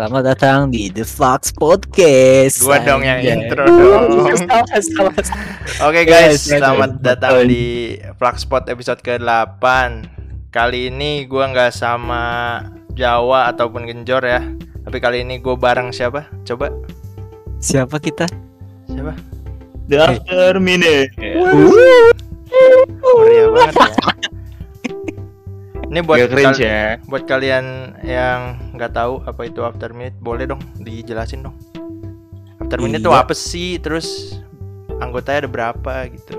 Selamat datang di The Fox Podcast. Gua dong yang Anjay. intro dong. Oke Yes, guys, betul. selamat datang di Flagspot episode ke-8 Kali ini gua nggak sama Jawa ataupun Genjor ya Tapi kali ini gue bareng siapa? Coba, Siapa kita? siapa? The After Minute. Meriah banget ya Ini buat, Gak cringe kal- ya. buat kalian yang nggak tahu apa itu after minute Boleh dong dijelasin dong After minute tuh Iya. apa sih? Terus anggotanya ada berapa gitu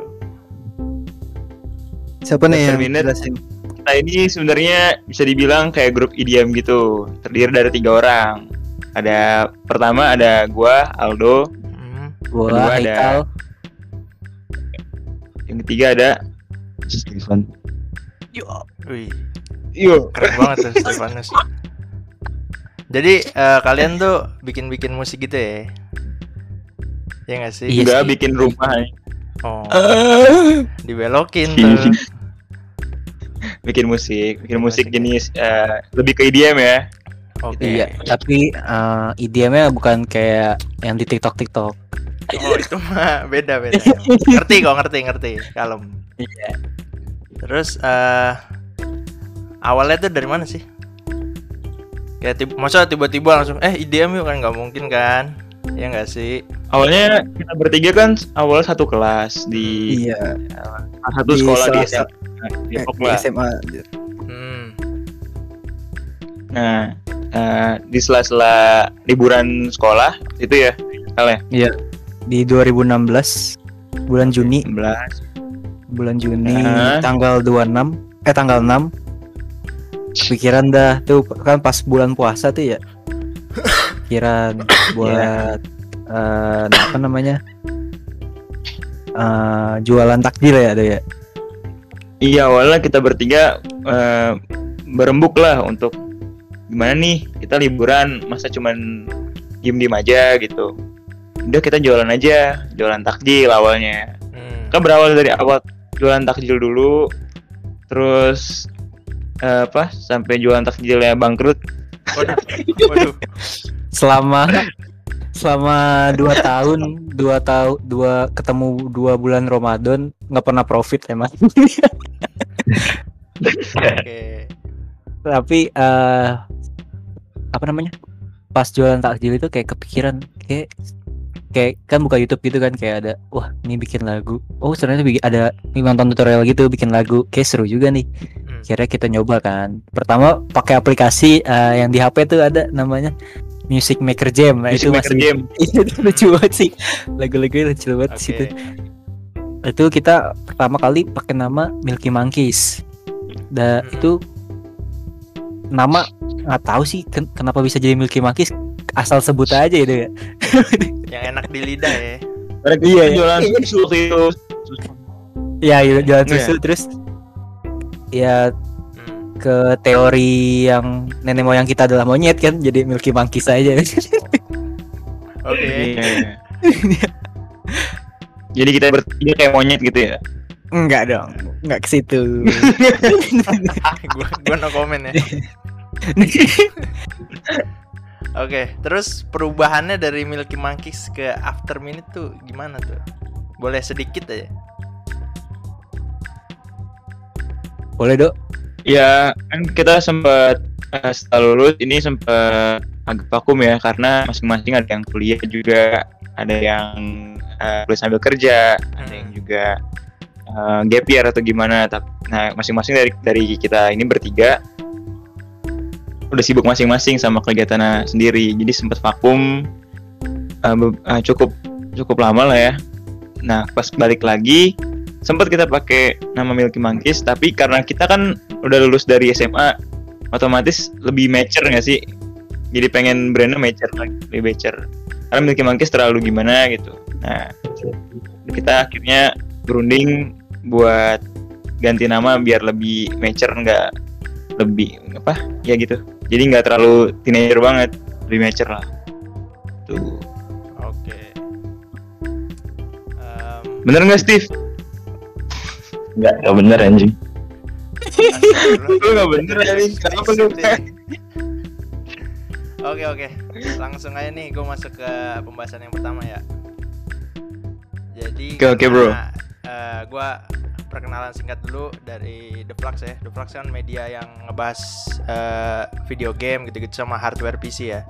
Siapa nih After yang Minute. jelasin? Kita ini sebenarnya bisa dibilang kayak grup EDM gitu. Terdiri dari tiga orang. Ada pertama ada gua Aldo, Hmm. Gua Kedua ada- Haikal. yang ketiga ada Steven. Wih, Yo. keren banget tuh Stefanus. Jadi eh, kalian tuh bikin-bikin musik gitu ya? Ya nggak sih? Iya Juga sih. bikin rumah, Oh, dibelokin Iya. tuh. bikin musik, bikin musik musik. jenis eh, lebih ke EDM ya. Oke. Iya, tapi uh, IDM-nya bukan kayak yang di TikTok TikTok. Oh itu mah beda beda. ngerti kok ngerti ngerti. Kalem. Iya. Terus eh awalnya tuh dari mana sih? Ya tiba, masa tiba-tiba langsung eh IDM yuk kan nggak mungkin kan? Ya nggak sih? Awalnya kita bertiga kan awal satu kelas di Iya. satu Di sekolah di SMA. Di Eh. SMA. Hmm. Nah, eh, di sela-sela liburan sekolah itu ya, kalian Di 2016 bulan Juni, 11 bulan Juni Ah. tanggal 26 eh tanggal 6 pikiran dah tuh kan pas bulan puasa tuh ya. Pikiran buat eh, apa namanya? Eh, jualan takjil ya ada ya. Iya awalnya kita bertiga eh, berembuk lah untuk gimana nih kita liburan masa cuman diem diem aja gitu. Udah kita jualan aja, jualan takjil awalnya. Hmm. Kan berawal dari awal jualan takjil dulu, terus eh, apa sampai jualan takjilnya bangkrut. Waduh. Waduh. selama selama dua tahun dua tahun dua ketemu dua bulan Ramadan nggak pernah profit emang Oke. tapi eh apa namanya pas jualan takjil itu kayak kepikiran kayak kayak kan buka YouTube gitu kan kayak ada wah ini bikin lagu. Oh ternyata bikin ada ini nonton tutorial gitu bikin lagu. Kayak seru juga nih. Hmm. kira kita nyoba kan. Pertama pakai aplikasi eh, yang di HP tuh ada namanya Music Maker Jam. Nah, Music itu Maker masih Jam. itu lucu banget sih. Lagu-lagunya lucu banget Oke. situ itu kita pertama kali pakai nama Milky Monkeys. Da Hmm. itu nama nggak tahu sih ken- kenapa bisa jadi Milky Monkeys asal sebut aja itu ya Yang enak di lidah ya. Karena kita Iya, iya. jualan susu waktu itu. ya iya, jalan Iya. susu terus ya Hmm. ke teori yang nenek moyang kita adalah monyet kan jadi Milky Monkeys aja Oke. Iya. Jadi kita bertiga kayak monyet gitu ya. enggak dong enggak ke situ gua gua no comment ya. Oke, terus perubahannya dari Milky Monkeys ke After Minute tuh gimana tuh? Boleh sedikit aja. boleh dok Ya kan kita sempat eh, setelah lulus ini sempat agak vakum ya karena masing-masing ada yang kuliah juga, ada yang eh, kuliah sambil kerja, ada yang juga eh, gap year atau gimana. Nah masing-masing dari dari kita ini bertiga udah sibuk masing-masing sama kegiatannya sendiri, jadi sempat vakum be- eh, cukup cukup lama lah ya. Nah pas balik lagi sempat kita pakai nama Milky Monkeys tapi karena kita kan udah lulus dari SMA otomatis lebih mature nggak sih? Jadi pengen brandnya mature lagi lebih mature. Karena Milky Monkeys terlalu gimana gitu. Nah kita akhirnya berunding buat ganti nama biar lebih mature nggak lebih apa ya gitu jadi nggak terlalu teenager banget lebih mature lah tuh Oke. Em, bener nggak Steve Enggak, enggak bener anjing. Lu nggak bener Lin. Kenapa lu? Oke oke, langsung aja nih gue masuk ke pembahasan yang pertama ya. Jadi Oke, oke, bro. Gue gua perkenalan singkat dulu dari The Flux ya. The Flux kan media yang ngebahas eh, video game gitu-gitu sama hardware PC ya.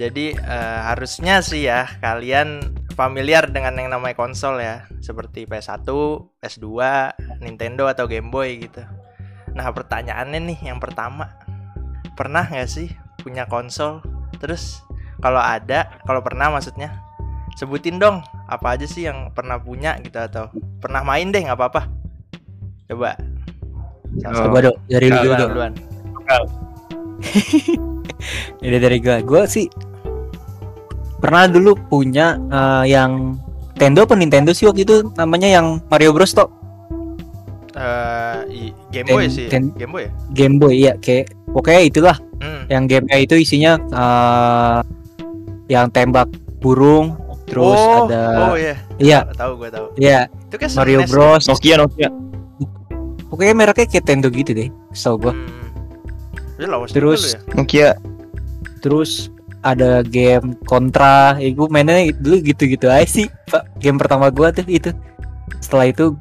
Jadi eh, harusnya sih ya kalian familiar dengan yang namanya konsol ya, seperti PS1, PS2, Nintendo atau Game Boy gitu. Nah pertanyaannya nih yang pertama, pernah nggak sih punya konsol? Terus kalau ada, kalau pernah maksudnya, sebutin dong apa aja sih yang pernah punya gitu atau pernah main deh nggak apa-apa. Coba. Oh. Coba dong dari lu dulu duluan. Ini dari gua. Gua sih pernah dulu punya eh, yang Nintendo apa Nintendo sih waktu itu namanya yang Mario Bros toh i- Game Boy Ten- sih, ya? ten- Game Boy ya. Game Boy ya kayak pokoknya itulah Hmm. yang gamenya itu isinya eh, yang tembak burung terus oh, ada Oh iya, iya. Tahu gue tahu. iya. Itu kan Mario SNES ya? Bros Nokia Nokia. Pokoknya mereknya kayak Nintendo gitu deh so gua. Hmm. Terus- ya? Nokia. terus ada game kontra ya gue mainnya dulu gitu-gitu aja sih pak. Game pertama gua tuh itu. Setelah itu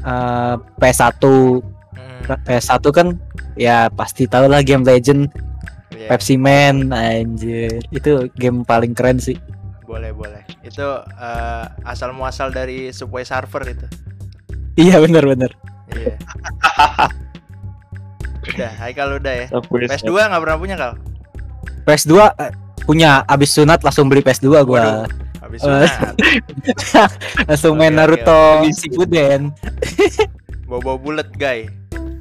eh, PS1 Hmm, PS1 kan ya pasti tau lah game Legend. Iya. Pepsi Man anjir. Itu game paling keren sih Boleh boleh. Itu eh, asal muasal dari Subway Surfer itu. iya bener bener Iya. udah, Haikal udah ya. Subway PS2 nggak pernah punya kal? PS2 eh, punya abis sunat langsung beli PS2 gua Eh, sunat. langsung main oke, Naruto Shippuden Bawa-bawa bulat guy.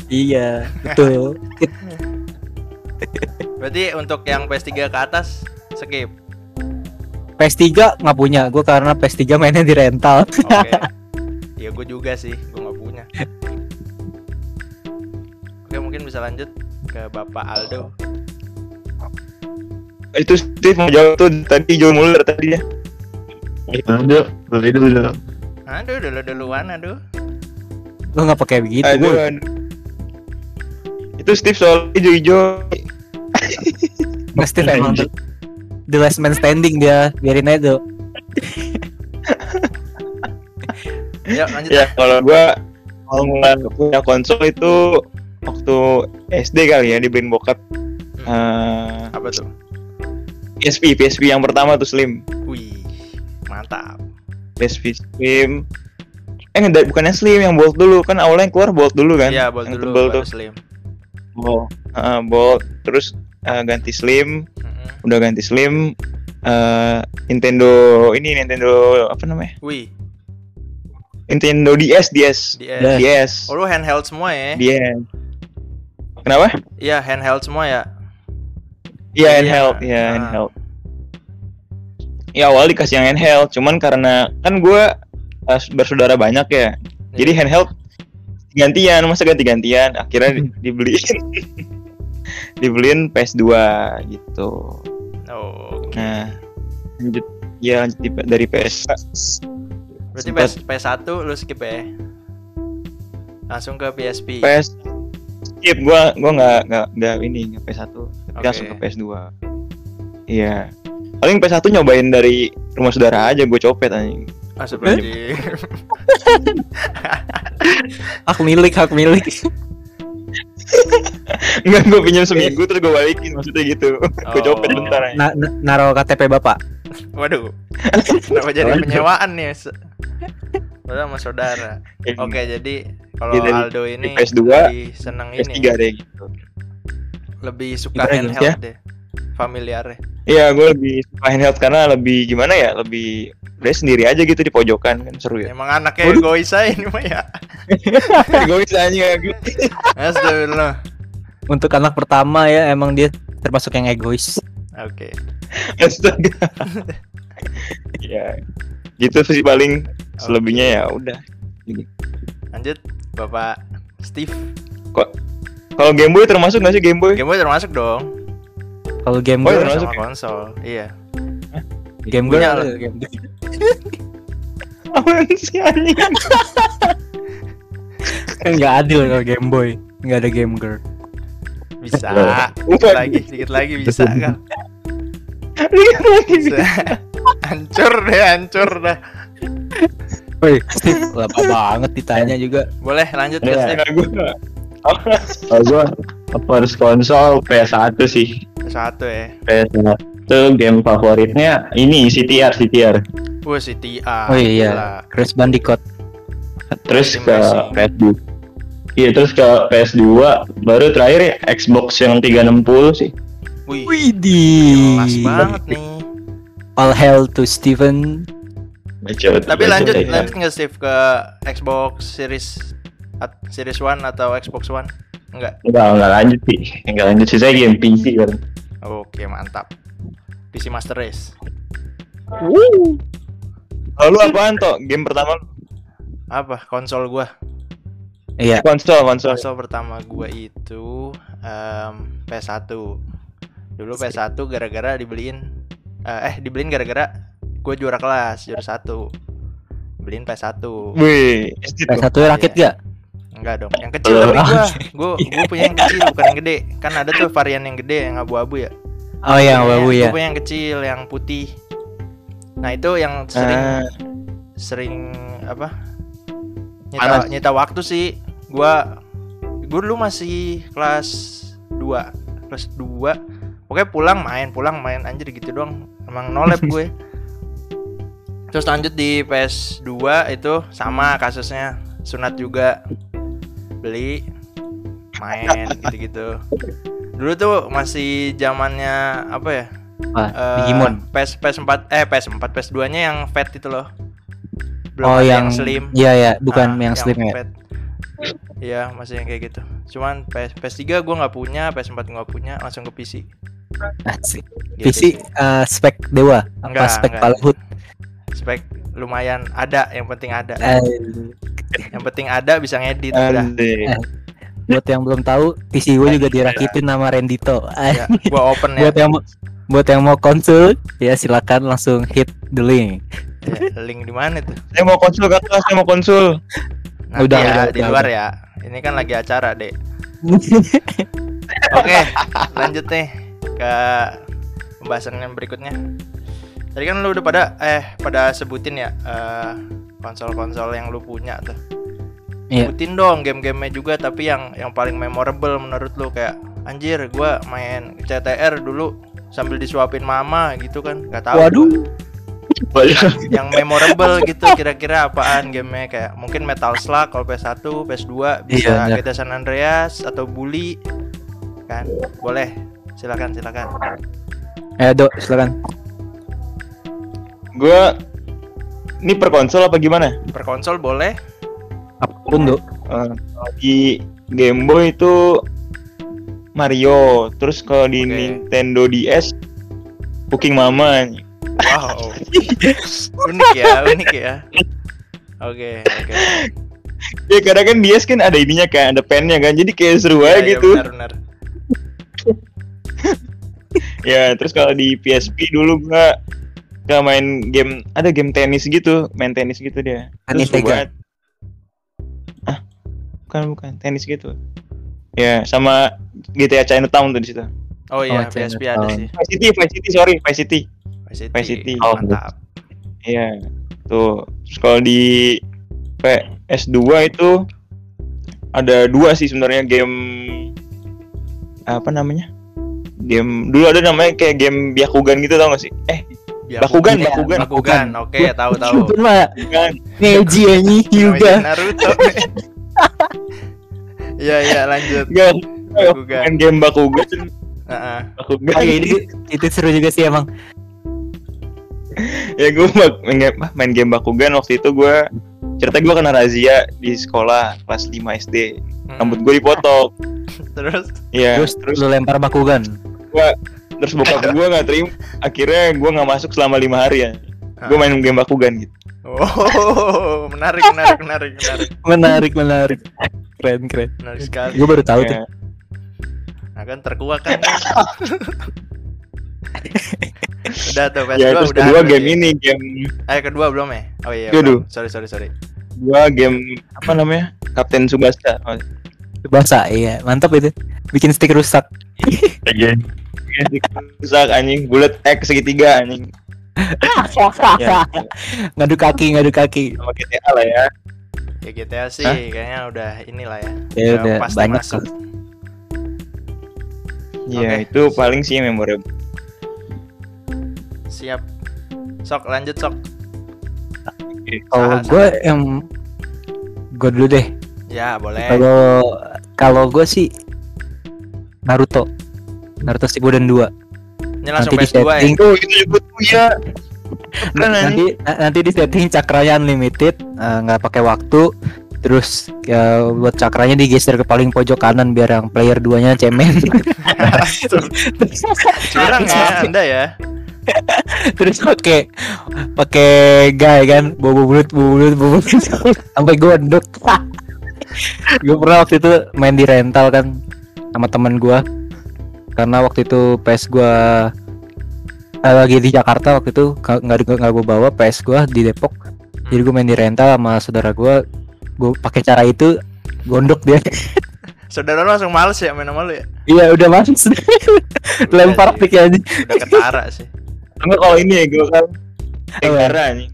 iya betul Berarti untuk yang PS3 ke atas skip. PS3 nggak punya gue karena PS3 mainnya di rental Oke. Iya gue juga sih, gue nggak punya. Oke mungkin bisa lanjut ke Bapak Aldo. Itu Steve mau jawab tuh tadi Joe Muller tadi ya Aduh, boleh dulu dong. Aduh dulu duluan aduh. gue nggak pakai begitu Aduh, gua. aduh. Itu Steve soal hijau-hijau Nggak, Steve emang the, last man standing dia biarin aja tuh. Yuk lanjut. Ya kalau gua kalau mulai punya konsol itu waktu SD kali ya dibeliin bokap eh, Apa tuh? PSP PSP yang pertama tuh Slim. Wih, mantap. PSP Slim. Eh enggak bukannya Slim yang Bolt dulu. Kan awalnya yang keluar Bolt dulu kan? Iya, bol yang dulu tebel tuh. Slim. Bolt. Heeh, Bolt. Terus eh, ganti Slim Mm-mm. udah ganti Slim eh Nintendo ini Nintendo apa namanya Wih, Nintendo DS DS Dah. DS Oh lu handheld semua ya? DS kenapa Iya handheld semua ya. Iya Iya. handheld, iya Ah. handheld. Ya awal dikasih yang handheld, cuman karena kan gue bersaudara banyak ya, jadi Iya. handheld gantian, masa ganti-gantian, akhirnya di- dibeliin, dibeliin PS2 gitu. Oh, oke. Nah, lanjut, ya lanjut di- dari PS. Berarti sempat- PS PS1 lu skip ya. Langsung ke PSP. PS skip gue gue nggak nggak nggak ini nggak PS1 Oke. langsung ke PS2 iya paling PS1 nyobain dari rumah saudara aja gue copet anjing Masuk berarti. hak milik hak milik Enggak, gue pinjam seminggu terus gue balikin maksudnya gitu. gue copet Oh. bentar aja. Na- na- naro KTP bapak Waduh. Kenapa jadi penyewaan nih? Padahal sama saudara. Oke, jadi kalau Aldo ini PS2, lebih seneng PS3 ini. deh gitu. Lebih suka handheld ya? deh. Familiar ya. Iya, gue lebih suka handheld karena lebih gimana ya, lebih udah sendiri aja gitu di pojokan kan seru ya. Emang anaknya egois aja ini mah ya. bisa aja gitu. Astagfirullah. Untuk anak pertama ya emang dia termasuk yang egois Oke. Astaga. ya, gitu sih paling selebihnya ya udah. Lanjut Bapak Steve. Kalau Game Boy termasuk nggak sih Game Boy? Game Boy termasuk dong. kalau game Oh, Boy Sama termasuk ya? konsol. Iya. game punya Boy game Boy. Apaan sih anjing? kan nggak adil kalau game boy nggak ada game girl Bisa. Iya. Dikit lagi, dikit lagi bisa kan. Bisa. hancur deh, hancur dah. Woi, Steve, lama banget ditanya juga. Boleh lanjut ya, Steve. Gua Kalau gue first console PS1 sih. Satu ya. PS1 game favoritnya ini CTR CTR. Wah, si TIA. Oh iya, Gila. Crash Bandicoot. Terus Sim ke racing. PS2. Iya terus ke PS2 baru terakhir ya Xbox yang 360 sih. Wih, Widih. kelas banget nih. All hail to Steven. Bacot, Tapi lanjut, ya. lanjut nggak Steve ke Xbox Series at- Series One atau Xbox One? Enggak. Enggak, enggak lanjut sih. Enggak lanjut sih saya game PC kan. Oke, mantap. PC Master Race. Lalu apaan toh? Game pertama? Apa? Konsol gua. Iya. konsol, konsol. Konsol pertama gua itu em, PS1. Dulu PS1 gara-gara dibeliin eh, eh dibeliin gara-gara gue juara kelas, juara satu. Beliin PS1. Wih, SD tuh. PS1 rakit gak? Enggak dong, yang kecil Oh. tapi gua. Gua gua punya yang kecil bukan yang gede. Kan ada tuh varian yang gede yang abu-abu ya. Oh yang babu Gua ya. punya yang kecil, yang putih. Nah, itu yang sering Ah, sering apa? Nyita, nyita waktu sih. Gua gua dulu masih kelas 2. Kelas 2. Pokoknya pulang main, pulang main anjir gitu doang. Emang no lab gue. Terus lanjut di PS2 itu sama kasusnya. Sunat juga beli main gitu-gitu. Dulu tuh masih zamannya apa ya? Eh, Digimon. PS PS4 eh PS4 PS2-nya yang fat itu loh. Oh ada yang slim. Iya ya, bukan Ah, yang slim ya. Iya, masih yang kayak gitu. Cuman PS PS3 gua nggak punya, PS4 nggak punya, langsung ke PC. Asik. Gitu PC sih. eh, spek dewa apa Enggak, spek enggak. Palhut? Spek lumayan ada, yang penting ada. Eh, Yang penting ada bisa ngedit udah. anjir. Eh. buat yang belum tahu, PC gue juga dirakitin nama Rendito. Eh, Ya, gua open ya. buat yang mau buat yang mau konsul ya silakan langsung hit the link. Ya, link di mana tuh? Saya mau konsul kakak, saya mau konsul. Nanti Udah, ya udah, di udah, luar ya. Ini kan lagi acara, Dek. Oke, lanjut nih ke pembahasan yang berikutnya. Tadi kan lu udah pada eh pada sebutin ya eh, konsol-konsol yang lu punya tuh. Iya. Sebutin dong game-gamenya juga tapi yang yang paling memorable menurut lu kayak anjir gua main CTR dulu sambil disuapin mama gitu kan nggak tahu Waduh. gua. Yang memorable gitu kira-kira apaan gamenya kayak mungkin Metal Slug kalau PS1 PS2 bisa Iya. GTA San Andreas atau Bully kan boleh silakan silakan Eh, Dok, silakan. Gua ini per konsol apa gimana? per konsol boleh Apa pun, Dok. Eh, di Game Boy itu Mario, terus kalau di. Nintendo DS Cooking Mama. Wow unik ya unik ya oke oke Ya kadang kan DS kan ada ininya kan, ada pennya kan, jadi kayak seru Iya, aja iya, gitu. benar benar Ya terus kalau di PSP dulu gua gak main game, ada game tenis gitu, main tenis gitu dia. Tenis banget. Ah, bukan bukan tenis gitu. Ya sama GTA Chinatown tuh di situ. oh iya Oh, PSP ada sih Vice City, Vice City, sorry, Vice City. Vice City, Vice City. Oh, mantap Iya, tuh. Terus kalau di PS2 itu ada dua sih sebenarnya game apa namanya? Game dulu ada namanya kayak game Byakugan gitu tau gak sih? Eh, Byakugan, Bakugan, Iya, Bakugan. Bakugan, oke tahu tahu Hyuga, mah. Neji ini Hyuga. Namanya Naruto Iya iya lanjut. Bakugan. Main game Bakugan. Heeh. Bakugan. Oh, iya, ini itu seru juga sih emang. Ya gue main game, main game Bakugan waktu itu gue cerita gue kena razia di sekolah kelas 5 SD. Rambut gue dipotong. terus Iya, Terus terus lu lempar Bakugan. terus bokap gue nggak terima. Akhirnya gue nggak masuk selama lima hari ya. Gue main game Bakugan gitu. Oh, menarik, menarik, menarik, menarik, Menarik, menarik. Keren, keren. menarik sekali. Gue baru tahu tuh. Ya. Nah, kan terkuak kan. udah tuh PS2 Ya, terus udah. kedua game ini game Eh, kedua belum ya? Oh iya. Aduh. Sorry, sorry, sorry. gua game apa namanya Kapten Subasa Oh, iya. Mantap itu. Bikin stick rusak. Iya. rusak anjing bulat X segitiga anjing Ya. ngadu kaki, ngadu kaki. sama GTA lah ya Ya GTA sih Hah? kayaknya udah inilah ya. Ya udah pasti banyak masuk. Iya Oke. itu paling sih yang memorable Siap. Sok lanjut sok. Kalau gue yang gue dulu deh. Ya boleh. Kalau kalau gue sih Naruto. Naruto Shippuden 2. Ini langsung nanti di PS2 ya. setting. itu itu juga tuh ya nanti na- nanti di setting cakranya unlimited eh, nggak pakai waktu terus ya, buat cakranya digeser ke paling pojok kanan biar yang player duanya cemen Curang ya Anda ya. terus pakai pakai gay kan bobo bulut bobo bulut bobo bulut sampai gondok gue pernah waktu itu main di rental kan sama teman gua. Karena waktu itu PS gua eh, lagi di Jakarta waktu itu nggak nggak gue bawa PS gua di Depok. Jadi gue main di rental sama saudara gua. Gue pakai cara itu gondok dia Saudara lu langsung males ya main sama lu ya. iya udah masuk lempar pick aja. Udah ketara sih. enggak kalau ini ya gue kan Tegara anjing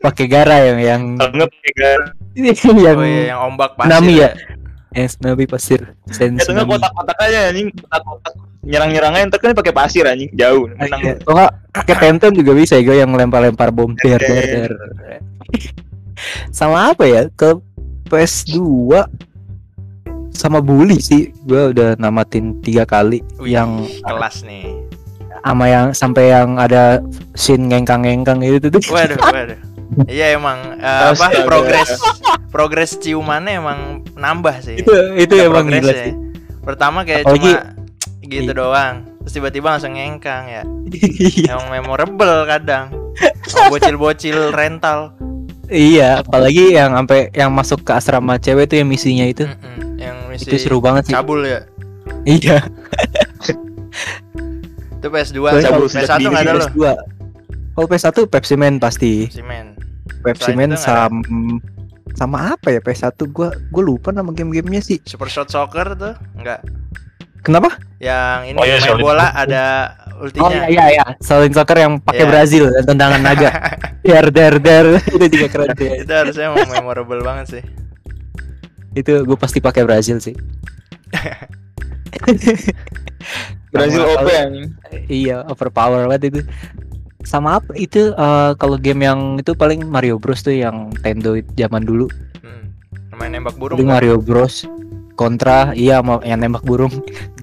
pakai gara yang yang enggak pakai gara. yang Oh iya yang ombak pasir. Nami ya? yang tsunami pasir. Sen ya kotak-kotak aja anjing. Kotak-kotak. Nyerang-nyerangnya ntar kan pakai pasir anjing. Jauh menang. Iya. Kalau nggak pakai tentem juga bisa ya gue yang lempar-lempar bom. Der der der. Sama apa ya? Ke PS2 sama bully sih gue udah namatin tiga kali Wih, yang kelas nih. sama yang sampai yang ada scene ngengkang-ngengkang itu tuh Waduh, waduh. Iya emang eh, apa progres progres ciumannya emang nambah sih. itu itu Ada emang gila ya. sih Pertama kayak Apalagi- cuma gitu Iya. doang. Terus tiba-tiba langsung ngengkang ya. Iya. Emang memorable kadang. Bocil-bocil rental. iya apalagi yang sampai yang masuk ke asrama cewek tuh yang misinya itu Mm-mm. Yang misi itu seru banget sih cabul ya. iya Itu PS2, Soalnya cabul cabul sejak PS1 dini enggak ada lo. PS2 kalau PS1 Pepsi Man pasti. Pepsi Man nggak ada. sama sama apa ya PS1 gua gua lupa nama game-gamenya sih. Super Shot Soccer tuh enggak. Kenapa? Yang ini Oh iya, main Solid bola Soccer. ada Oh ultinya. iya iya iya. Saling soccer yang pakai Iya. Brazil dan tendangan naga. der der der itu juga keren sih. itu harusnya memorable banget sih. Itu gue pasti pakai Brazil sih. Brazil OP Iya, overpower banget itu. Sama apa itu eh, kalau game yang itu paling Mario Bros tuh yang Nintendo zaman dulu. Hmm. Main nembak burung. Itu kan? Mario Bros. Kontra, iya sama yang nembak burung.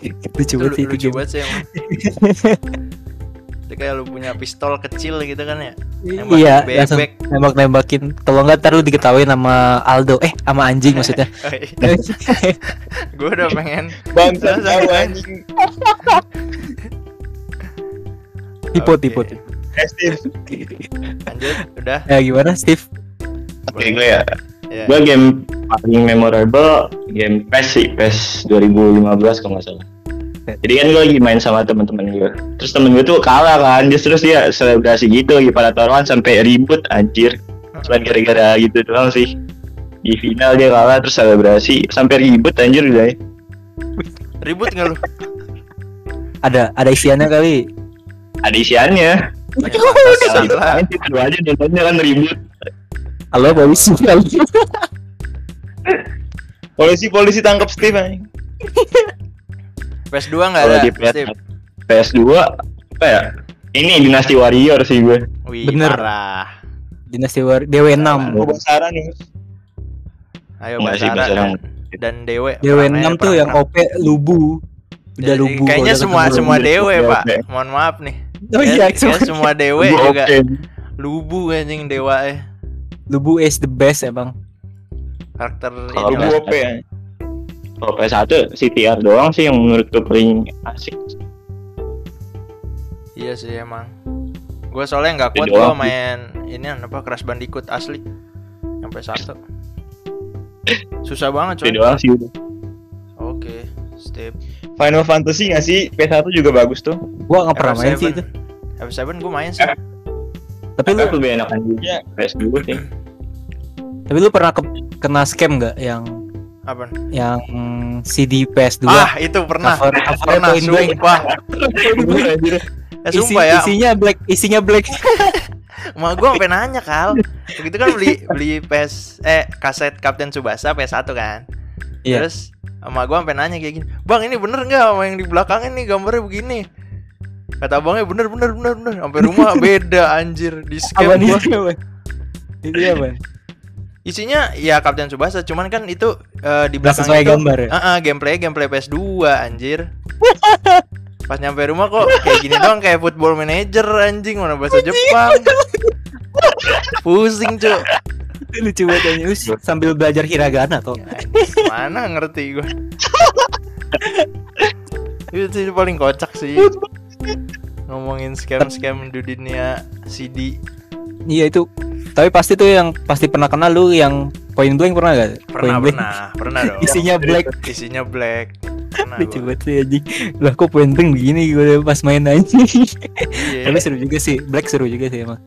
Itu banget sih itu banget sih kayak lu punya pistol kecil gitu kan ya. Iya, langsung bebek. nembak-nembakin. Kalau nggak ntar lu diketawain sama Aldo. Eh, sama anjing maksudnya. gue udah pengen bangsa tahu anjing tipe Oke. tipe. Eh, Steve. lanjut udah Ya gimana, Steve? Oke gue ya. ya. Gue game paling memorable game PES sih, PES 2015 kalau nggak salah. Jadi kan gue lagi main sama teman-teman gue. Terus temen gue tuh kalah kan, dia terus dia selebrasi gitu lagi pada taruhan sampai ribut anjir. Cuman gara-gara gitu doang sih. Di final dia kalah terus selebrasi sampai ribut anjir udah. ribut nggak lu Ada ada isiannya kali. Ada isiannya. Ya, pantesan lah. kan, itu aja nontonnya kan ribut. Halo, polisi kali. polisi polisi tangkap Steve PS2 nggak ada di PS, Steve. PS2 apa ya? Ini Dynasty Warrior sih gue. Wih, Bener. parah. Dinasti War DW6. gue basaran nih Ayo Enggak sih, Basara Basara. dan, dan Dewe. DW6 Perannya tuh yang OP Lubu. Udah Jadi Lubu. Kayaknya semua semua Lubu. Dewe, Oke, Pak. oke. Mohon maaf nih. Oh iya, semua Gue juga oke. lubu anjing dewa eh. Lubu is the best emang. Karakter Kalau ini lah. OP anjing Kalau PS1 CTR doang sih yang menurut gue paling asik. Iya sih emang. Gue soalnya nggak kuat gue main ini apa Crash Bandicoot asli sampai satu. Susah banget coy. doang sih udah. Oke, Steve. Final Fantasy nggak sih PS1 juga bagus tuh Gua nggak pernah main sih itu. F7 gue main sih. Tapi lu lebih enakan juga Iya. PS2 sih. tapi lu pernah ke- kena scam nggak yang Apa? yang CD PS2 Ah, itu pernah. cover cover Pernah blank. sumpah. Ya, Isi- sumpah ya. isinya black isinya black Emak gua sampai nanya, Kal. Begitu kan beli beli PS eh kaset Kapten Subasa PS1 kan. Iya. Terus emak gua sampai nanya kayak gini, "Bang, ini bener nggak sama yang di belakang ini gambarnya begini?" Kata abangnya bener bener bener bener. Sampai rumah beda anjir di scam gua. apa itu apa Isinya ya Kapten Subasa, cuman kan itu eh, di belakang sesuai itu gambar ya? Ah, ah, gameplay gameplay PS2 anjir. Pas nyampe rumah kok kayak gini doang kayak football manager anjing mana bahasa Jepang. Pusing, Cuk. lucu banget sambil belajar hiragana kok Mana ngerti gua. itu sih paling kocak sih. Ngomongin scam-scam di dunia CD. iya itu tapi pasti tuh yang pasti pernah kenal lu yang point blank pernah gak Pernah, point blank pernah, pernah dong. isinya black Isinya black. Lucu banget sih anjing lah kok point blank begini gue pas main aja Iya. tapi seru juga sih black seru juga sih emang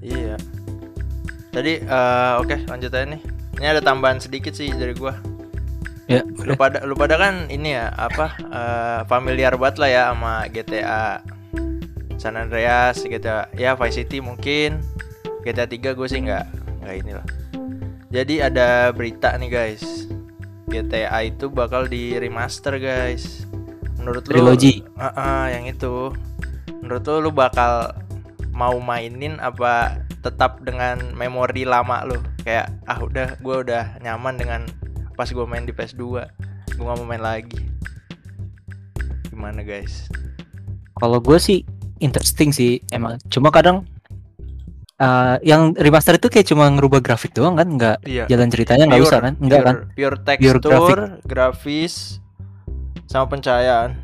Iya. Tadi eh, oke lanjut aja nih. Ini ada tambahan sedikit sih dari gua. ya Lu pada lu pada kan ini ya apa eh, familiar banget lah ya sama GTA San Andreas, GTA ya Vice City mungkin. GTA 3 gue sih nggak nggak inilah. Jadi ada berita nih guys. GTA itu bakal di remaster guys. Menurut lu Trilogy. Ah, ah, yang itu. Menurut lu lu bakal mau mainin apa tetap dengan memori lama lu? Kayak ah udah gua udah nyaman dengan pas gua main di PS2. Gua gak mau main lagi. Gimana guys? kalau gue sih interesting sih emang cuma kadang eh, yang remaster itu kayak cuma ngerubah grafik doang kan nggak Iya. jalan ceritanya nggak usah kan enggak kan Pure Pure tekstur, grafis sama pencahayaan.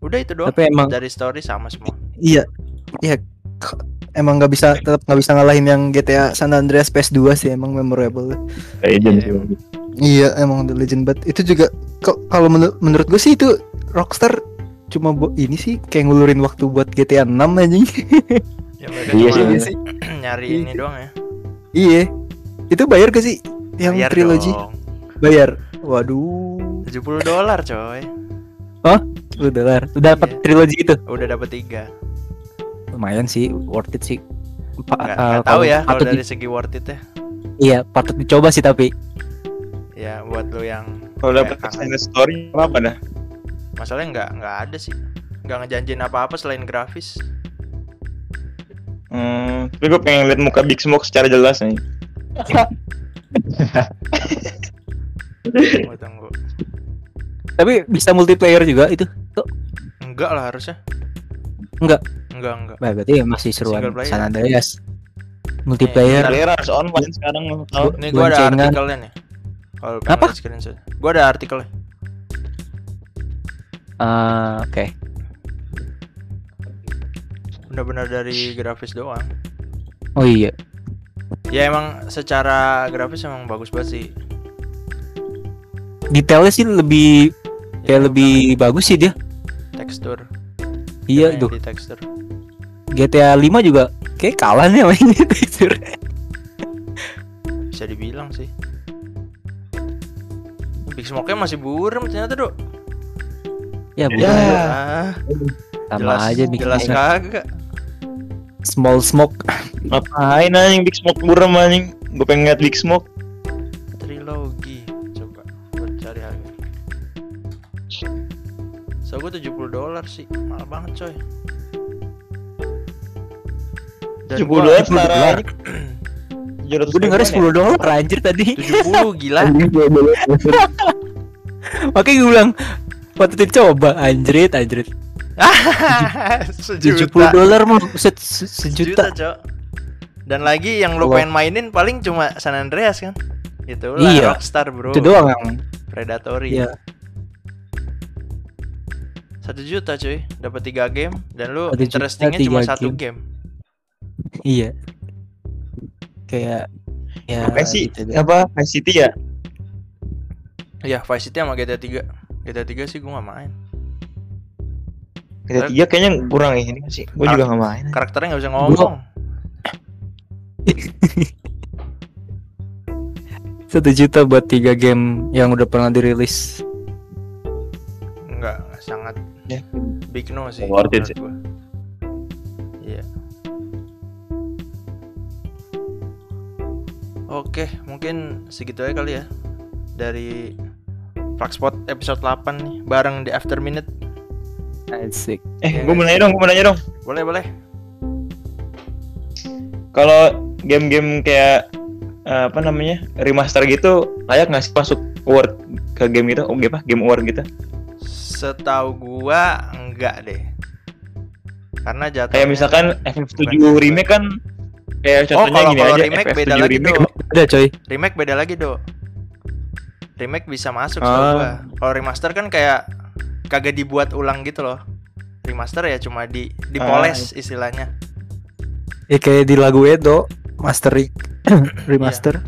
Udah itu doang. tapi emang Dari story sama semua. Iya, iya. Emang nggak bisa tetap nggak bisa ngalahin yang GTA San Andreas PS2 sih emang memorable. Legend sih. Iya. Iya, emang the legend banget. Itu juga kok kalau menur- menurut gue sih itu Rockstar cuma bu- ini sih kayak ngulurin waktu buat GTA 6 anjing. Ya Iya cuma sih. nyari Iya. ini doang ya. iya. Itu bayar gak sih yang Bayar trilogy? dong. Bayar. Waduh. 70 dolar coy. lu dolar udah dapat Iya. trilogi itu Udah dapet tiga. lumayan sih worth it sih Pa- Nggak, nggak tahu ya kalau di- dari segi worth it ya. iya patut dicoba sih tapi Ya buat lo yang Kalau extended story apa dah? Masalahnya nggak nggak ada sih. Nggak ngejanjiin apa-apa selain grafis. Hmm, tapi gue pengen lihat muka Big Smoke secara jelas nih. Tunggu tunggu. tapi bisa multiplayer juga itu Enggak lah harusnya. Enggak. Enggak enggak. Nah, berarti masih seruan. San Andreas multiplayer Ntar- Player harus online sekarang. Nih gua ada artikelnya nih. Kalau Apa? screenshot. Gua ada artikelnya. Eh, oke Benar-benar dari grafis doang. oh iya Ya emang secara grafis emang bagus banget sih. detailnya sih lebih Ya, kayak lebih bagus sih dia tekstur. iya Di tekstur. GTA 5 juga kayak kalah nih sama ini tekstur Bisa dibilang sih. Big Smoke-nya masih buram ternyata, Dok. Ya Ya. bukan Ah, sama jelas, aja bikin jelas kagak. small smoke Ngapain anjing Big Smoke buram anjing? Gue pengen ngeliat Big Smoke. Trilogi. Coba gua cari harga. So gue 70 dolar sih, mahal banget coy. Dan 70 gua- dolar 70 setara dolar. anjing. 700 gue dengarnya ribuan 10 dolar anjir tadi 70 gila. makanya gue bilang patut dicoba anjrit anjrit 70 Sejuta. dolar mah set se- sejuta Sejuta, Cok. Dan lagi yang lo Allah. pengen mainin paling cuma San Andreas kan? Itu lah Iya. Rockstar, Bro. itu doang yang Predatory. Iya. Satu juta cuy, dapat tiga game dan lu Satu juta, interestingnya cuma satu game. game. iya kayak ya Apa sih? gitu. Apa? Vice City ya? Iya, Vice City sama GTA 3. GTA 3 sih gua gak main. Kita tiga kayaknya kurang ya ini sih. Gue juga gak main. Karakternya nggak bisa ngomong. Satu juta buat tiga game yang udah pernah dirilis. Enggak, sangat Ya. big no sih. Worth it sih. Iya. Oke, mungkin segitu aja kali ya dari Flagspot episode 8 nih bareng di After Minute. Asik. Eh, gue mau nanya dong, gue mau nanya dong. Boleh, boleh. Kalau game-game kayak eh, apa namanya remaster gitu layak nggak sih masuk award ke game gitu? Oh, game apa? Game award gitu? Setahu gua enggak deh. Karena jatuhnya Kayak misalkan FF7 Bukan. remake kan kayak Oh, contohnya kalau- gini kalau aja remake FF7 beda lagi, remake Do. Coy. remake beda lagi, Do. Remake bisa masuk gua. Kalau remaster kan kayak kagak dibuat ulang gitu loh. Remaster ya cuma di dipoles istilahnya. Ya kayak di lagu Edo, mastering remaster.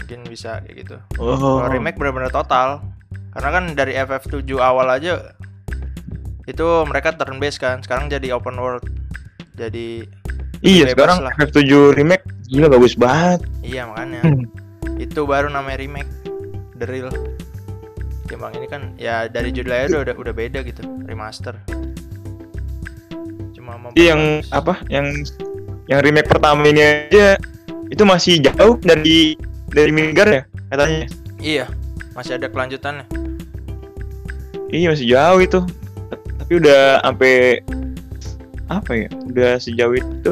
Mungkin bisa kayak gitu. Oh. Kalau remake benar-benar total. Karena kan dari FF7 awal aja itu mereka turn based kan. Sekarang jadi open world. Jadi Iya, sekarang lah. FF7 remake gila bagus banget. iya makanya Hmm. itu baru namanya remake. The real. Timbang ini kan ya dari judulnya udah udah, udah beda gitu, remaster. Cuma Iya, yang apa? Yang yang remake pertama ini aja itu masih jauh dari dari Midgar ya katanya. Iya, masih ada kelanjutannya. Iya masih jauh itu. Tapi udah sampai apa ya? Udah sejauh itu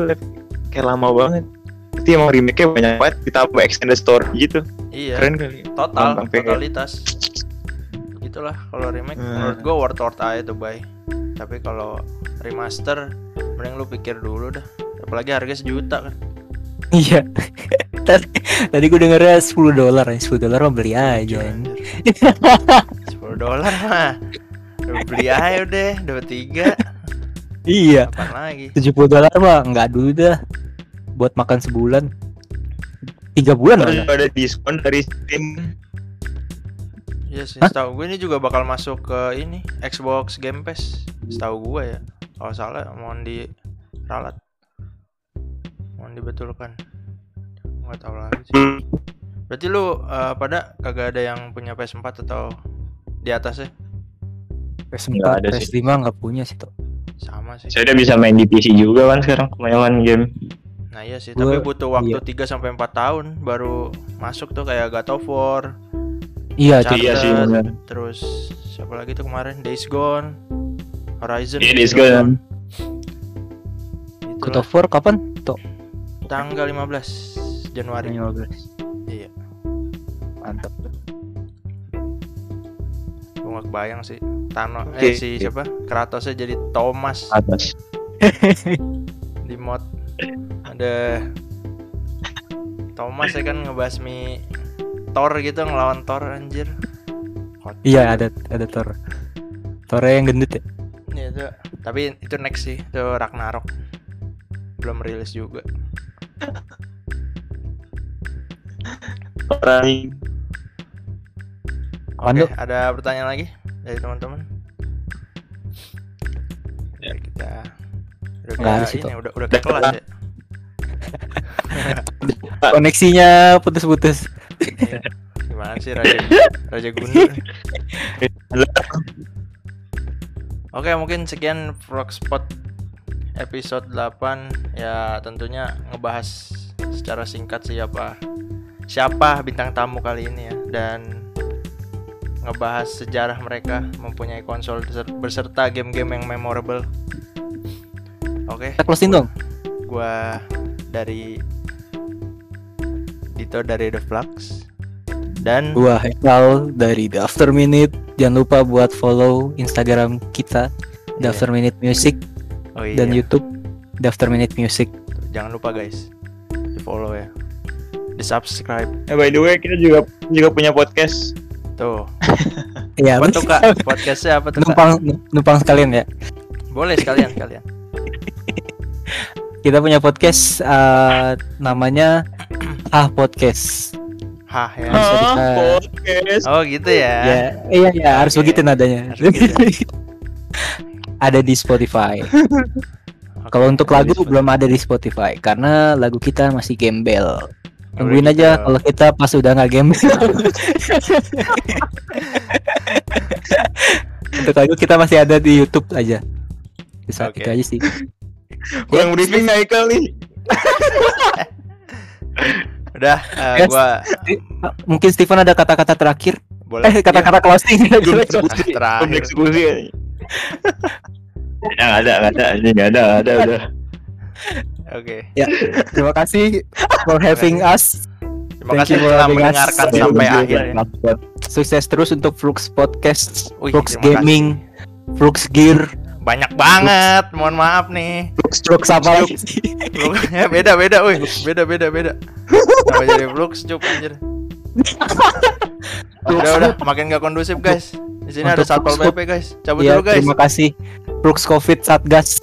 kayak lama banget. Itu emang remake-nya banyak banget ditambah extended story gitu. Iya. Keren kali. total pengen. totalitas gitulah kalau remake Hmm. menurut gue worth worth aja tuh bay tapi kalau remaster mending lu pikir dulu dah apalagi harga sejuta kan Iya. tadi tadi gue dengernya 10 dolar ya, 10 dolar mah beli aja. Anjir. 10 dolar mah beli aja udah dapat tiga Iya. apa lagi 70 dolar mah enggak dulu dah. Buat makan sebulan. Tiga bulan Terus ada diskon dari Steam. Iya sih, Hah? setahu gue ini juga bakal masuk ke ini Xbox Game Pass. Setahu gue ya. Kalau salah mohon diralat. Mohon dibetulkan. Nggak tahu lagi sih. Hmm. Berarti lu eh, pada kagak ada yang punya PS4 atau di atasnya? PS4, Nggak ada sih. PS5 nggak punya sih tuh. Sama sih. Saya udah bisa main di PC juga kan sekarang kebanyakan game. Nah, iya sih, Gua- tapi butuh waktu iya. 3 sampai 4 tahun baru masuk tuh kayak God of War, Iya, cuy. Iya sih benar. terus siapa lagi tuh kemarin Days Gone, Horizon. Iya, Days Gone. God of War kapan? Tuh. tanggal 15 Januari. 15. Iya. Mantap. Gue gak kebayang sih Tano Oke. eh si siapa Kratosnya jadi Thomas Atas. di mod ada Thomas ya kan ngebasmi Thor gitu ngelawan Thor anjir. Iya, ada ada Thor. Thor yang gendut ya. Iya, itu. Tapi itu next sih itu Ragnarok. Belum rilis juga. Orang Oke Dok? ada pertanyaan lagi dari teman-teman? Ya. Kita udah Nggak ini udah udah kelas ya Koneksinya putus-putus. Iya. gimana sih Raja Raja Gundur Oke mungkin sekian Frogspot episode 8 ya tentunya ngebahas secara singkat siapa siapa bintang tamu kali ini ya dan ngebahas sejarah mereka mempunyai konsol beserta game-game yang memorable. Oke, Kita closing dong. gua dari Dito dari The Flux dan Gua Haikal dari The After Minute. Jangan lupa buat follow Instagram kita The Iya. After Minute Music oh iya, dan YouTube The After Minute Music. jangan lupa guys di follow ya, di subscribe Eh by the way kita juga juga punya podcast. tuh. Iya, Apa tuh betul. kak? Podcastnya apa tuh kak? numpang numpang sekalian ya. Boleh sekalian sekalian. Kita punya podcast eh, namanya Ah Podcast. Hah ya. Bisa Ah, kita- podcast. Oh gitu ya. Ya, iya iya harus Oke. begitu nadanya. Harus begitu. ada di Spotify. Oke, Kalau untuk lagu Spotify. belum ada di Spotify karena lagu kita masih gembel. Tungguin aja gitu. kalau kita pas udah nggak game. Untuk itu kita masih ada di YouTube aja. Di saat Oke. itu aja sih. Kurang briefing nih kali. Udah, eh, Yes. gua Mungkin Steven ada kata-kata terakhir. boleh. Eh kata-kata closing. Belum eksekusi. Terakhir. Belum eksekusi. Ya nggak ada, nggak ada, ini nggak ada, nggak ada, udah. Oke. Terima kasih for having us. Terima Thank kasih telah us. mendengarkan Ya, sampai akhir. buat Sukses terus untuk Flux Podcast, Wih, Flux terima kasih. Gaming, Flux Gear, Banyak banget. Mohon maaf nih. Flux Flux apa lagi? Flux- ya, beda beda, woi. Beda beda beda. Sama jadi Flux cup anjir. Udah udah, makin gak kondusif guys. Di sini ada satpol pp guys. Cabut Ya, dulu guys. terima kasih Flux Covid Satgas.